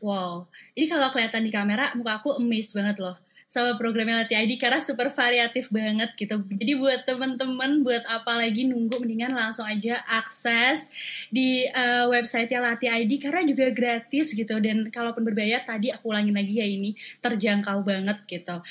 Wow, ini kalau kelihatan di kamera, muka aku amazed banget loh sama programnya Latih ID karena super variatif banget gitu. Jadi buat teman-teman, buat apa lagi nunggu mendingan langsung aja akses di uh, website Latih ID karena juga gratis gitu dan kalaupun berbayar tadi aku ulangin lagi ya ini terjangkau banget gitu.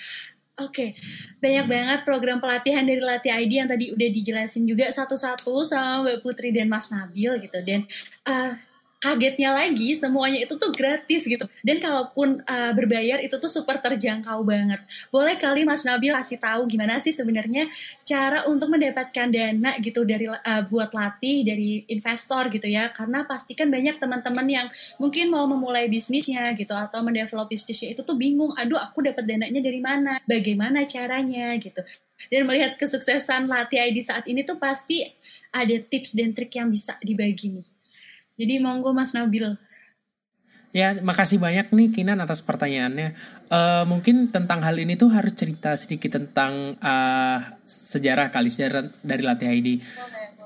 Oke, okay. banyak banget program pelatihan dari Latih ID yang tadi udah dijelasin juga satu-satu sama Mbak Putri dan Mas Nabil gitu. Dan uh, kagetnya lagi semuanya itu tuh gratis gitu. Dan kalaupun uh, berbayar itu tuh super terjangkau banget. Boleh kali Mas Nabil kasih tahu gimana sih sebenarnya cara untuk mendapatkan dana gitu dari uh, buat latih dari investor gitu ya? Karena pastikan banyak teman-teman yang mungkin mau memulai bisnisnya gitu atau mendevelop bisnisnya itu tuh bingung aduh aku dapat dananya dari mana? Bagaimana caranya? gitu. Dan melihat kesuksesan latih ID saat ini tuh pasti ada tips dan trik yang bisa dibagi nih jadi monggo Mas Nabil. Ya, makasih banyak nih Kinan atas pertanyaannya. Uh, mungkin tentang hal ini tuh harus cerita sedikit tentang uh, sejarah kali sejarah dari Latih ID. Boleh.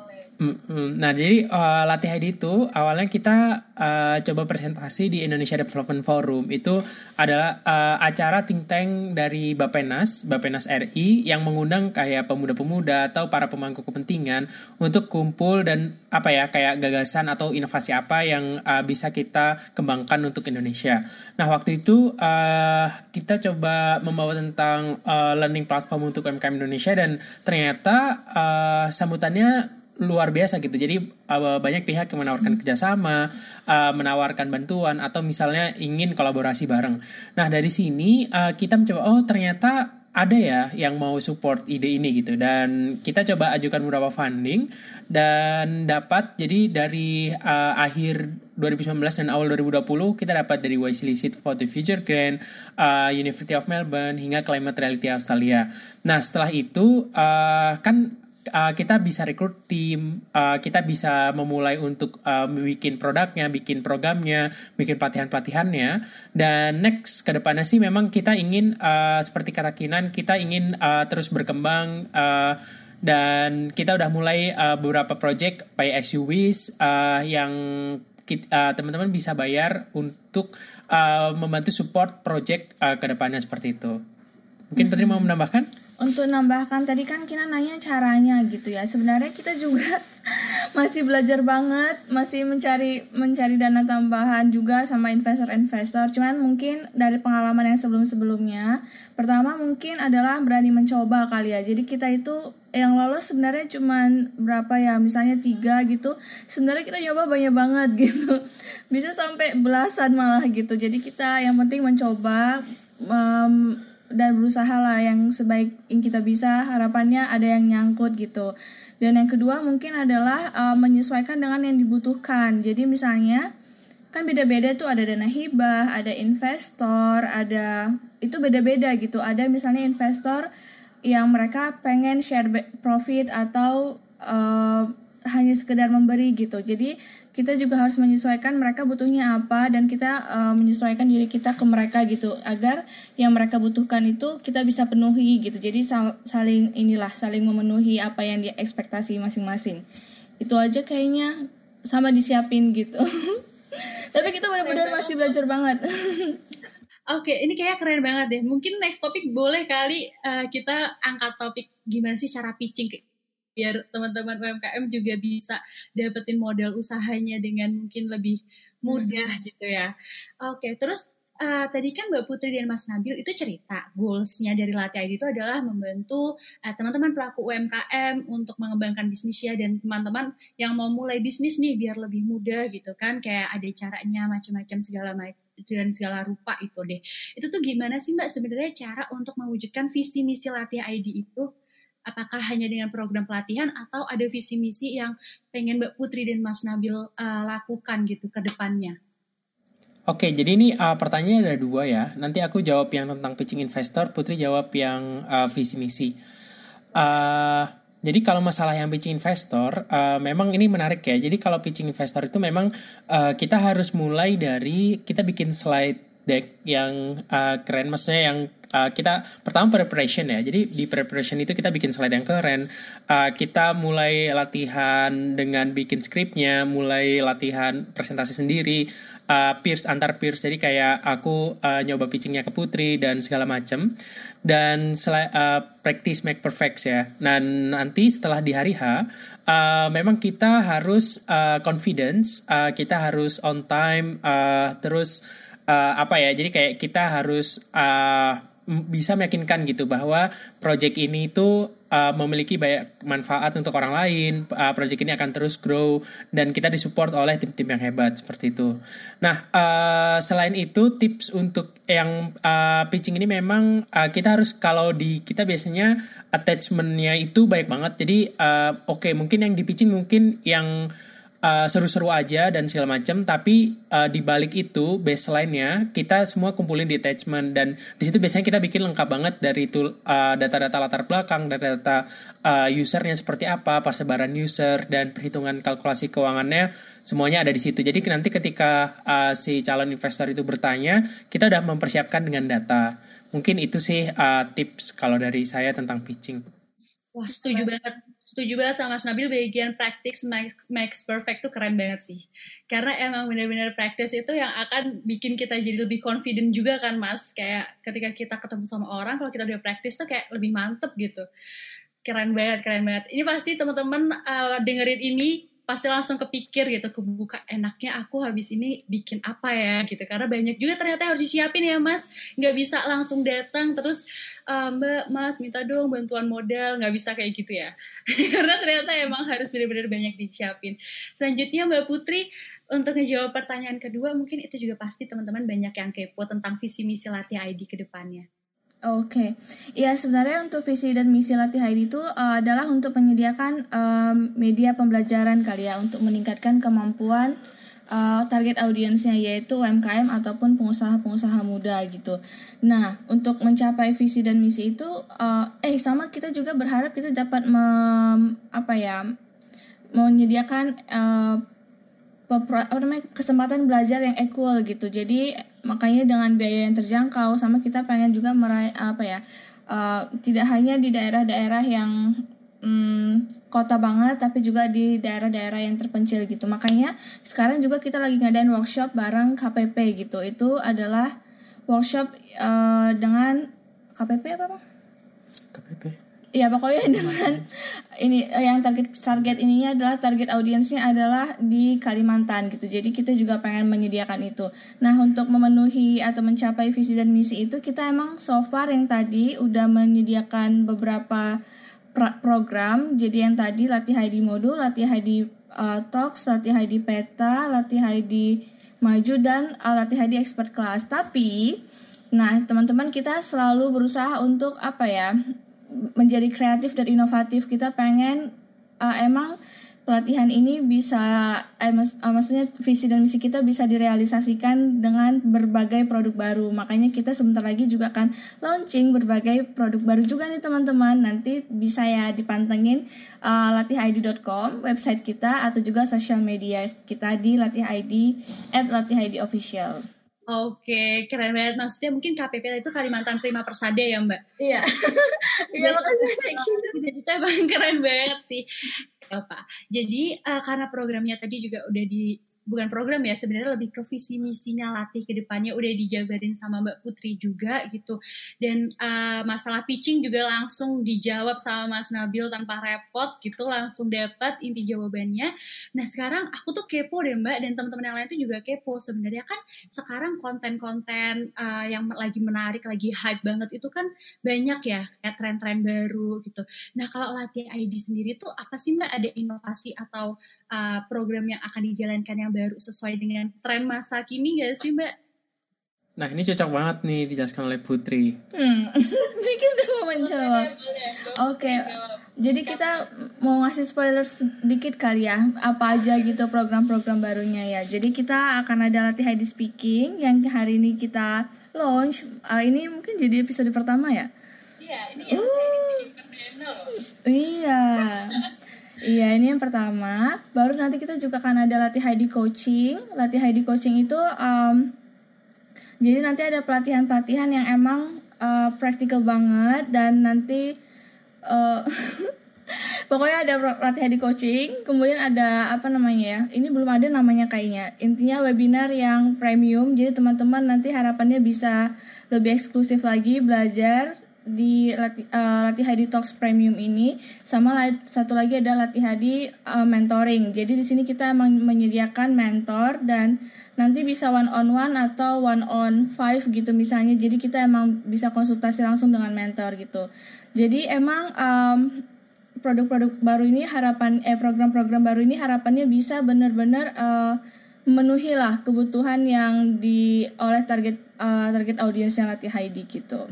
Nah jadi uh, latih ID itu awalnya kita uh, coba presentasi di Indonesia Development Forum itu adalah uh, acara think tank dari Bapenas Bapenas RI yang mengundang kayak pemuda-pemuda atau para pemangku kepentingan untuk kumpul dan apa ya kayak gagasan atau inovasi apa yang uh, bisa kita kembangkan untuk Indonesia. Nah waktu itu uh, kita coba membawa tentang uh, learning platform untuk UMKM Indonesia dan ternyata uh, sambutannya luar biasa gitu. Jadi uh, banyak pihak yang menawarkan kerjasama, uh, menawarkan bantuan atau misalnya ingin kolaborasi bareng. Nah dari sini uh, kita mencoba oh ternyata ada ya yang mau support ide ini gitu dan kita coba ajukan beberapa funding dan dapat jadi dari uh, akhir 2019 dan awal 2020 kita dapat dari Wisely Seed for the Future Grant, uh, University of Melbourne hingga Climate Reality Australia. Nah setelah itu uh, kan uh, kita bisa rekrut tim, uh, kita bisa memulai untuk uh, bikin produknya, bikin programnya, bikin pelatihan-pelatihannya. Dan next ke depannya sih memang kita ingin uh, seperti kata Kinan, kita ingin uh, terus berkembang uh, dan kita udah mulai uh, beberapa project by SUVs uh, yang uh, teman-teman bisa bayar untuk uh, membantu support project uh, ke depannya seperti itu. Mungkin Putri mau menambahkan? Untuk nambahkan tadi kan kita nanya caranya gitu ya. Sebenarnya kita juga masih belajar banget masih mencari mencari dana tambahan juga sama investor-investor. Cuman mungkin dari pengalaman yang sebelum-sebelumnya pertama mungkin adalah berani mencoba kali ya. Jadi kita itu yang lolos sebenarnya cuman berapa ya misalnya tiga gitu. Sebenarnya kita nyoba banyak banget gitu. Bisa sampai belasan malah gitu. Jadi kita yang penting mencoba dan berusaha lah yang sebaik yang kita bisa. Harapannya ada yang nyangkut gitu. Dan yang kedua mungkin adalah uh, menyesuaikan dengan yang dibutuhkan. Jadi misalnya kan beda-beda tuh ada dana hibah ada investor ada itu beda-beda gitu. Ada misalnya investor yang mereka pengen share profit atau uh, hanya sekedar memberi gitu. Jadi kita juga harus menyesuaikan mereka butuhnya apa dan kita uh, menyesuaikan diri kita ke mereka gitu. Agar yang mereka butuhkan itu kita bisa penuhi gitu. Jadi sal saling inilah saling memenuhi apa yang dia ekspektasi masing-masing. Itu aja kayaknya sama disiapin gitu. Tapi kita benar-benar masih belajar banget. Oke, okay, ini kayak keren banget deh. Mungkin next topik boleh kali uh, kita angkat topik gimana sih cara pitching biar teman-teman UMKM juga bisa dapetin modal usahanya dengan mungkin lebih mudah hmm. gitu ya. Oke, terus uh, tadi kan Mbak Putri dan Mas Nabil itu cerita goalsnya dari Latih ID itu adalah membantu uh, teman-teman pelaku UMKM untuk mengembangkan bisnisnya dan teman-teman yang mau mulai bisnis nih biar lebih mudah gitu kan kayak ada caranya macam-macam segala macam dan segala rupa itu deh. Itu tuh gimana sih Mbak sebenarnya cara untuk mewujudkan visi misi Latih ID itu? Apakah hanya dengan program pelatihan atau ada visi misi yang pengen Mbak Putri dan Mas Nabil uh, lakukan gitu ke depannya? Oke, jadi ini uh, pertanyaannya ada dua ya. Nanti aku jawab yang tentang pitching investor, Putri jawab yang uh, visi misi. Uh, jadi kalau masalah yang pitching investor, uh, memang ini menarik ya. Jadi kalau pitching investor itu memang uh, kita harus mulai dari kita bikin slide deck yang uh, keren, maksudnya yang uh, kita pertama preparation ya. Jadi di preparation itu kita bikin slide yang keren. Uh, kita mulai latihan dengan bikin skripnya, mulai latihan presentasi sendiri. uh, peers antar peers jadi kayak aku uh, nyoba pitchingnya ke Putri dan segala macam dan uh, practice make perfect ya dan nanti setelah di hari H uh, memang kita harus uh, confidence uh, kita harus on time uh, terus uh, apa ya jadi kayak kita harus uh, bisa meyakinkan gitu bahwa project ini itu uh, memiliki banyak manfaat untuk orang lain, uh, project ini akan terus grow dan kita disupport oleh tim-tim yang hebat seperti itu. Nah, uh, selain itu tips untuk yang uh, pitching ini memang uh, kita harus kalau di kita biasanya attachmentnya itu baik banget. Jadi uh, oke okay, mungkin yang di pitching mungkin yang uh, seru-seru aja dan segala macam tapi uh, di balik itu baseline-nya kita semua kumpulin di attachment dan di situ biasanya kita bikin lengkap banget dari itu uh, data-data latar belakang data-data uh, usernya seperti apa persebaran user dan perhitungan kalkulasi keuangannya semuanya ada di situ. Jadi nanti ketika uh, si calon investor itu bertanya kita udah mempersiapkan dengan data. Mungkin itu sih uh, tips kalau dari saya tentang pitching. Wah setuju banget setuju banget sama Mas Nabil bagian practice makes, makes perfect tuh keren banget sih. Karena emang benar-benar practice itu yang akan bikin kita jadi lebih confident juga kan Mas. Kayak ketika kita ketemu sama orang, kalau kita udah practice tuh kayak lebih mantep gitu. Keren banget, keren banget. Ini pasti teman-teman uh, dengerin ini pasti langsung kepikir gitu kebuka enaknya aku habis ini bikin apa ya? Gitu. Karena banyak juga ternyata harus disiapin ya mas. Nggak bisa langsung datang terus uh, mbak mas minta dong bantuan modal. Nggak bisa kayak gitu ya. Karena ternyata emang harus benar-benar banyak disiapin. Selanjutnya mbak Putri untuk ngejawab pertanyaan kedua mungkin itu juga pasti teman-teman banyak yang kepo tentang visi misi latih ID ke depannya Oke, okay. ya sebenarnya untuk visi dan misi Latih ID itu uh, adalah untuk menyediakan um, media pembelajaran kali ya untuk meningkatkan kemampuan uh, target audiensnya yaitu UMKM ataupun pengusaha-pengusaha muda gitu. Nah, untuk mencapai visi dan misi itu, uh, eh sama kita juga berharap kita dapat mem, apa ya menyediakan uh, apa namanya kesempatan belajar yang equal gitu. Jadi makanya dengan biaya yang terjangkau sama kita pengen juga meraih apa ya uh, tidak hanya di daerah-daerah yang um, kota banget tapi juga di daerah-daerah yang terpencil gitu. Makanya sekarang juga kita lagi ngadain workshop bareng KPP gitu. Itu adalah workshop uh, dengan KPP apa bang? KPP ya pokoknya dengan ini eh, yang target target ininya adalah target audiensnya adalah di Kalimantan gitu. Jadi kita juga pengen menyediakan itu. Nah untuk memenuhi atau mencapai visi dan misi itu kita emang so far yang tadi udah menyediakan beberapa program. Jadi yang tadi latih ID modul latih ID uh, talks latih ID peta latih ID maju dan uh, latih ID expert class. Tapi nah teman-teman kita selalu berusaha untuk apa ya menjadi kreatif dan inovatif kita pengen uh, emang pelatihan ini bisa eh, mak uh, maksudnya visi dan misi kita bisa direalisasikan dengan berbagai produk baru. Makanya kita sebentar lagi juga akan launching berbagai produk baru juga nih teman-teman. Nanti bisa ya dipantengin uh, latihid.com website kita atau juga sosial media kita di latihid at latihid official Oke, keren banget. Maksudnya mungkin KPP itu Kalimantan Prima Persada ya Mbak? Iya. Iya, makasih banyak. Itu emang keren banget sih. Apa? Jadi uh, karena programnya tadi juga udah di bukan program ya sebenarnya lebih ke visi misinya latih ke depannya udah dijabarin sama Mbak Putri juga gitu. Dan uh, masalah pitching juga langsung dijawab sama Mas Nabil tanpa repot gitu langsung dapat inti jawabannya. Nah sekarang aku tuh kepo deh Mbak dan teman-teman yang lain tuh juga kepo. Sebenarnya kan sekarang konten-konten uh, yang lagi menarik lagi hype banget itu kan banyak ya kayak tren-tren baru gitu. Nah kalau latih ID sendiri tuh apa sih Mbak ada inovasi atau uh, program yang akan dijalankan yang baru sesuai dengan tren masa kini gak sih Mbak? Nah ini cocok banget nih dijelaskan oleh Putri. Hmm, pikir udah mau menjawab. Oke, okay. jadi kita mau ngasih spoiler sedikit kali ya, apa aja gitu program-program barunya ya. Jadi kita akan ada latihan di speaking yang hari ini kita launch. Uh, ini mungkin jadi episode pertama ya? Iya, ini ya. Uh, iya. Iya, ini yang pertama. Baru nanti kita juga akan ada latih ID coaching. Latih ID coaching itu um, jadi nanti ada pelatihan-pelatihan yang emang uh, praktikal banget dan nanti uh, pokoknya ada latihan di coaching kemudian ada apa namanya ya ini belum ada namanya kayaknya intinya webinar yang premium jadi teman-teman nanti harapannya bisa lebih eksklusif lagi belajar di lati, uh, latih Hadi Talks Premium ini sama satu lagi ada latih Hadi uh, mentoring. Jadi di sini kita emang menyediakan mentor dan nanti bisa one on one atau one on five gitu misalnya. Jadi kita emang bisa konsultasi langsung dengan mentor gitu. Jadi emang um, produk-produk baru ini harapan eh program-program baru ini harapannya bisa benar-benar uh, memenuhi lah kebutuhan yang di oleh target uh, target audiens yang latih Heidi gitu.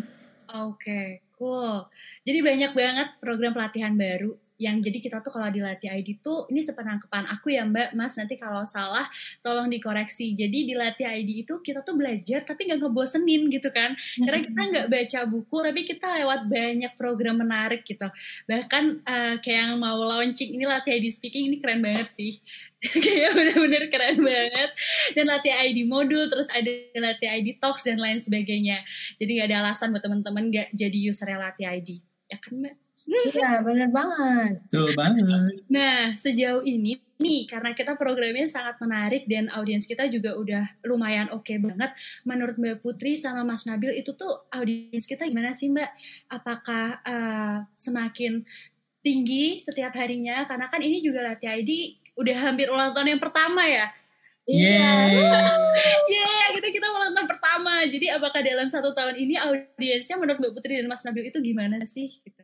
Oke, okay, cool. Jadi banyak banget program pelatihan baru yang jadi kita tuh kalau dilatih ID tuh ini sepenangkepan aku ya Mbak. Mas nanti kalau salah tolong dikoreksi. Jadi dilatih ID itu kita tuh belajar tapi nggak ngebosenin gitu kan. Karena kita nggak baca buku tapi kita lewat banyak program menarik gitu. Bahkan uh, kayak yang mau launching ini latih ID speaking ini keren banget sih. Kayak bener-bener keren banget dan latih ID modul terus ada latih ID talks dan lain sebagainya jadi gak ada alasan buat teman-teman gak jadi user latih ID ya kan mbak Iya, bener banget. Betul banget. Nah, sejauh ini nih, karena kita programnya sangat menarik dan audiens kita juga udah lumayan oke okay banget. Menurut Mbak Putri sama Mas Nabil, itu tuh audiens kita gimana sih Mbak? Apakah uh, semakin tinggi setiap harinya? Karena kan ini juga Latih ID udah hampir ulang tahun yang pertama ya. Iya. Yeah. yeah, kita kita ulang tahun pertama. Jadi apakah dalam satu tahun ini audiensnya menurut Mbak Putri dan Mas Nabil itu gimana sih? Gitu.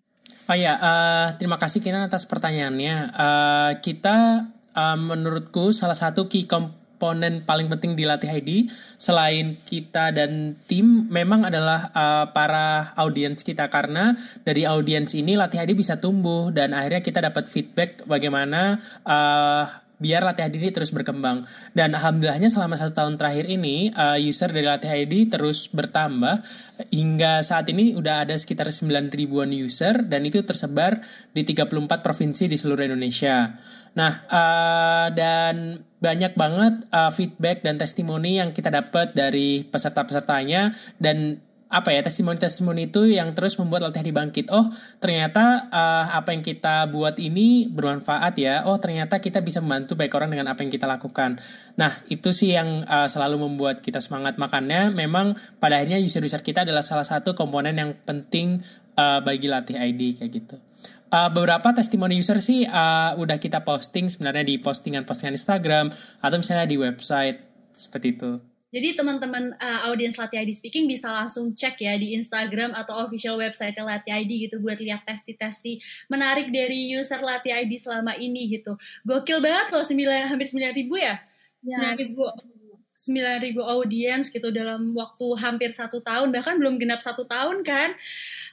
Oh ya, uh, terima kasih Kinan atas pertanyaannya. Uh, kita uh, menurutku salah satu key komponen paling penting di Latih ID selain kita dan tim memang adalah uh, para audiens kita karena dari audiens ini Latih ID bisa tumbuh dan akhirnya kita dapat feedback bagaimana uh, biar Latih ID terus berkembang. Dan alhamdulillahnya selama satu tahun terakhir ini uh, user dari Latih ID terus bertambah hingga saat ini udah ada sekitar 9 ribuan user dan itu tersebar di 34 provinsi di seluruh Indonesia. Nah, uh, dan banyak banget uh, feedback dan testimoni yang kita dapat dari peserta-pesertanya dan apa ya testimoni-testimoni itu yang terus membuat latihan dibangkit. Oh ternyata uh, apa yang kita buat ini bermanfaat ya. Oh ternyata kita bisa membantu baik orang dengan apa yang kita lakukan. Nah itu sih yang uh, selalu membuat kita semangat makannya. Memang pada akhirnya user-user kita adalah salah satu komponen yang penting uh, bagi latih ID kayak gitu. Uh, beberapa testimoni user sih uh, udah kita posting sebenarnya di postingan-postingan Instagram atau misalnya di website seperti itu. Jadi teman-teman uh, audiens Latih ID Speaking bisa langsung cek ya di Instagram atau official website Latih ID gitu buat lihat testi-testi menarik dari user Latih ID selama ini gitu. Gokil banget loh, 9, hampir 9 ribu ya? ya. 9 ribu. 9 ribu audiens gitu dalam waktu hampir satu tahun bahkan belum genap satu tahun kan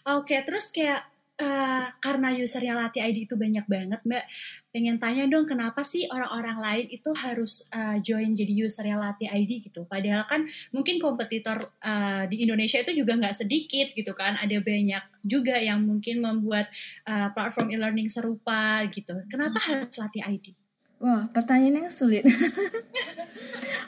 oke terus kayak uh, karena usernya Latih ID itu banyak banget mbak pengen tanya dong kenapa sih orang-orang lain itu harus uh, join jadi user yang latih ID gitu padahal kan mungkin kompetitor uh, di Indonesia itu juga nggak sedikit gitu kan ada banyak juga yang mungkin membuat uh, platform e-learning serupa gitu kenapa hmm. harus latih ID Wah, pertanyaan yang sulit.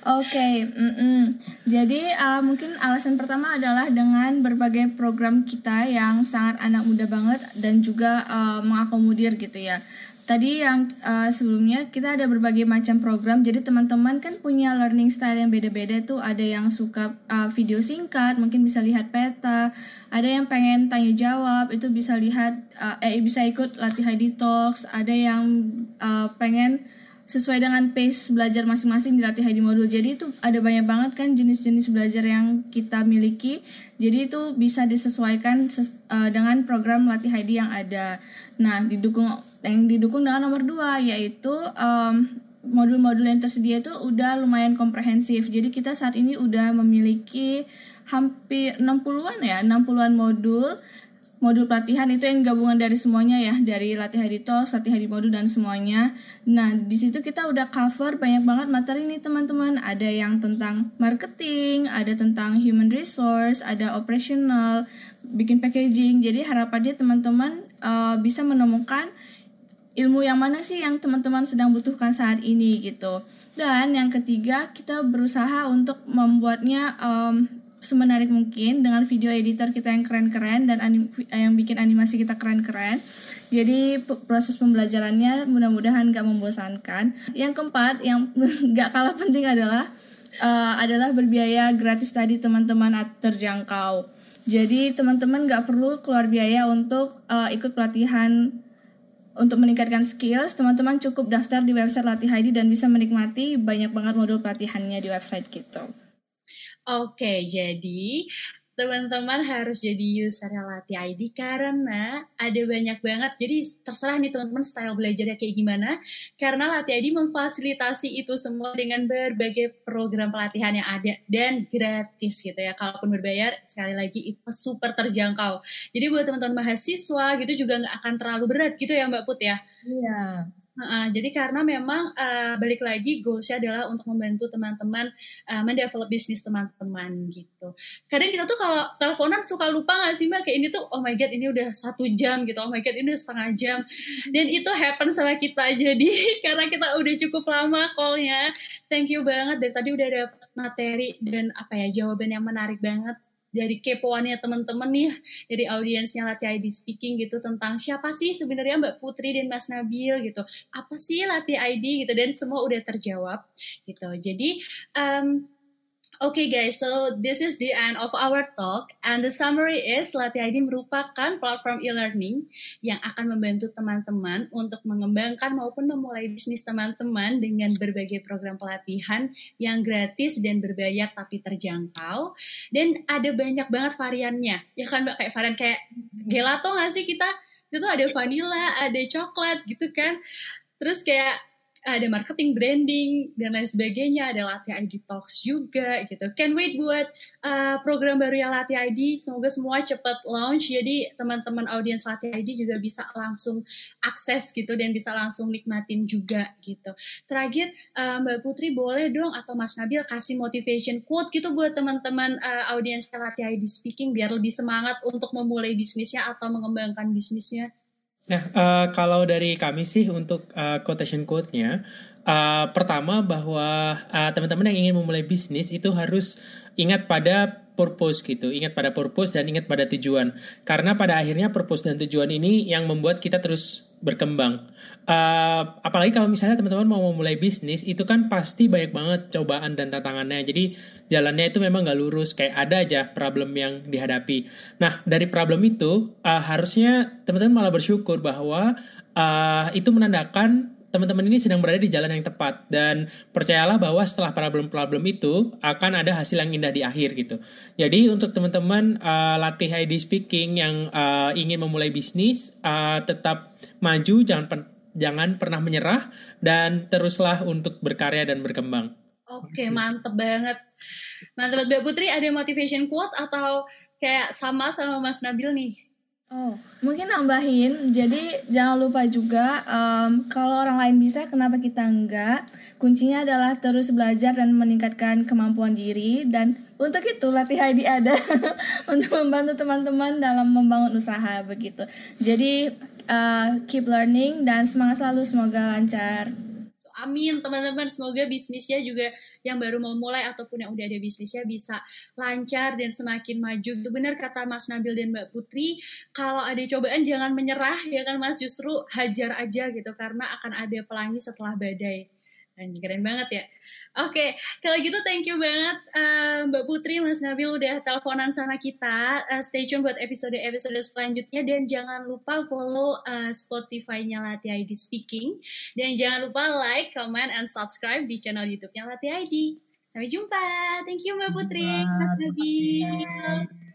Oke, okay, mm -mm. jadi uh, mungkin alasan pertama adalah dengan berbagai program kita yang sangat anak muda banget dan juga uh, mengakomodir gitu ya. Tadi yang uh, sebelumnya kita ada berbagai macam program. Jadi teman-teman kan punya learning style yang beda-beda tuh ada yang suka uh, video singkat mungkin bisa lihat peta. Ada yang pengen tanya jawab itu bisa lihat uh, eh bisa ikut latihan detox ada yang uh, pengen sesuai dengan pace belajar masing-masing di latihan di modul. Jadi itu ada banyak banget kan jenis-jenis belajar yang kita miliki. Jadi itu bisa disesuaikan ses, uh, dengan program latih ID yang ada. Nah, didukung yang didukung dengan nomor dua yaitu um, modul-modul yang tersedia itu udah lumayan komprehensif. Jadi kita saat ini udah memiliki hampir 60-an ya, 60-an modul modul pelatihan itu yang gabungan dari semuanya ya dari latihan di tos, latihan di modul dan semuanya. Nah di situ kita udah cover banyak banget materi nih teman-teman. Ada yang tentang marketing, ada tentang human resource, ada operational, bikin packaging. Jadi harapannya teman-teman uh, bisa menemukan ilmu yang mana sih yang teman-teman sedang butuhkan saat ini gitu. Dan yang ketiga kita berusaha untuk membuatnya um, semenarik mungkin dengan video editor kita yang keren-keren dan anim, yang bikin animasi kita keren-keren. Jadi proses pembelajarannya mudah-mudahan gak membosankan. Yang keempat, yang gak kalah penting adalah uh, adalah berbiaya gratis tadi teman-teman terjangkau. Jadi teman-teman gak perlu keluar biaya untuk uh, ikut pelatihan untuk meningkatkan skills, teman-teman cukup daftar di website Latih ID dan bisa menikmati banyak banget modul pelatihannya di website gitu. Oke, jadi teman-teman harus jadi user Latih ID karena ada banyak banget. Jadi terserah nih teman-teman style belajarnya kayak gimana. Karena Latih ID memfasilitasi itu semua dengan berbagai program pelatihan yang ada dan gratis gitu ya. Kalaupun berbayar, sekali lagi itu super terjangkau. Jadi buat teman-teman mahasiswa gitu juga nggak akan terlalu berat gitu ya Mbak Put ya. Iya. Uh, jadi karena memang uh, balik lagi goalsnya adalah untuk membantu teman-teman uh, mendevelop bisnis teman-teman gitu. Kadang kita tuh kalau teleponan suka lupa gak sih mbak kayak ini tuh oh my god ini udah satu jam gitu, oh my god ini udah setengah jam dan itu happen sama kita jadi karena kita udah cukup lama callnya. Thank you banget dari tadi udah dapat materi dan apa ya jawaban yang menarik banget dari kepoannya teman-teman nih dari audiensnya Latih ID Speaking gitu tentang siapa sih sebenarnya Mbak Putri dan Mas Nabil gitu. Apa sih Latih ID gitu? Dan semua udah terjawab gitu. Jadi um, okay guys, so this is the end of our talk and the summary is Latih ID merupakan platform e-learning yang akan membantu teman-teman untuk mengembangkan maupun memulai bisnis teman-teman dengan berbagai program pelatihan yang gratis dan berbayar tapi terjangkau. Dan ada banyak banget variannya. Ya kan mbak? Kayak varian kayak gelato nggak sih kita? Itu ada vanilla, ada coklat gitu kan? Terus kayak ada marketing branding dan lain sebagainya ada latih ID Talks juga gitu. Can wait buat uh, program baru yang latih ID semoga semua cepat launch. Jadi teman-teman audiens latih ID juga bisa langsung akses gitu dan bisa langsung nikmatin juga gitu. Terakhir uh, Mbak Putri boleh dong atau Mas Nabil kasih motivation quote gitu buat teman-teman uh, audiens latih ID speaking biar lebih semangat untuk memulai bisnisnya atau mengembangkan bisnisnya Nah, uh, kalau dari kami sih untuk uh, quotation quote-nya, uh, pertama bahwa uh, teman-teman yang ingin memulai bisnis itu harus ingat pada purpose gitu, ingat pada purpose dan ingat pada tujuan. Karena pada akhirnya purpose dan tujuan ini yang membuat kita terus berkembang. Uh, apalagi kalau misalnya teman-teman mau memulai bisnis, itu kan pasti banyak banget cobaan dan tantangannya. Jadi jalannya itu memang nggak lurus, kayak ada aja problem yang dihadapi. Nah dari problem itu uh, harusnya teman-teman malah bersyukur bahwa uh, itu menandakan teman-teman ini sedang berada di jalan yang tepat dan percayalah bahwa setelah problem-problem itu akan ada hasil yang indah di akhir gitu. Jadi untuk teman-teman uh, latih ID speaking yang uh, ingin memulai bisnis uh, tetap maju jangan pen jangan pernah menyerah dan teruslah untuk berkarya dan berkembang. Oke, mantep banget. Mantep Mbak Putri ada motivation quote atau kayak sama sama Mas Nabil nih? Oh, mungkin nambahin. Jadi jangan lupa juga um, kalau orang lain bisa, kenapa kita enggak? Kuncinya adalah terus belajar dan meningkatkan kemampuan diri. Dan untuk itu latih ID ada untuk membantu teman-teman dalam membangun usaha begitu. Jadi uh, keep learning dan semangat selalu. Semoga lancar amin teman-teman. Semoga bisnisnya juga yang baru mau mulai ataupun yang udah ada bisnisnya bisa lancar dan semakin maju. Itu benar kata Mas Nabil dan Mbak Putri. Kalau ada cobaan jangan menyerah ya kan Mas? Justru hajar aja gitu karena akan ada pelangi setelah badai. Keren banget ya Oke, okay, kalau gitu thank you banget uh, Mbak Putri, Mas Nabil udah teleponan sama kita. Uh, stay tune buat episode-episode selanjutnya dan jangan lupa follow uh, Spotify-nya Latih ID Speaking dan jangan lupa like, comment, and subscribe di channel YouTube-nya Latih ID. Sampai jumpa. Thank you Mbak Putri, Mas Nabil.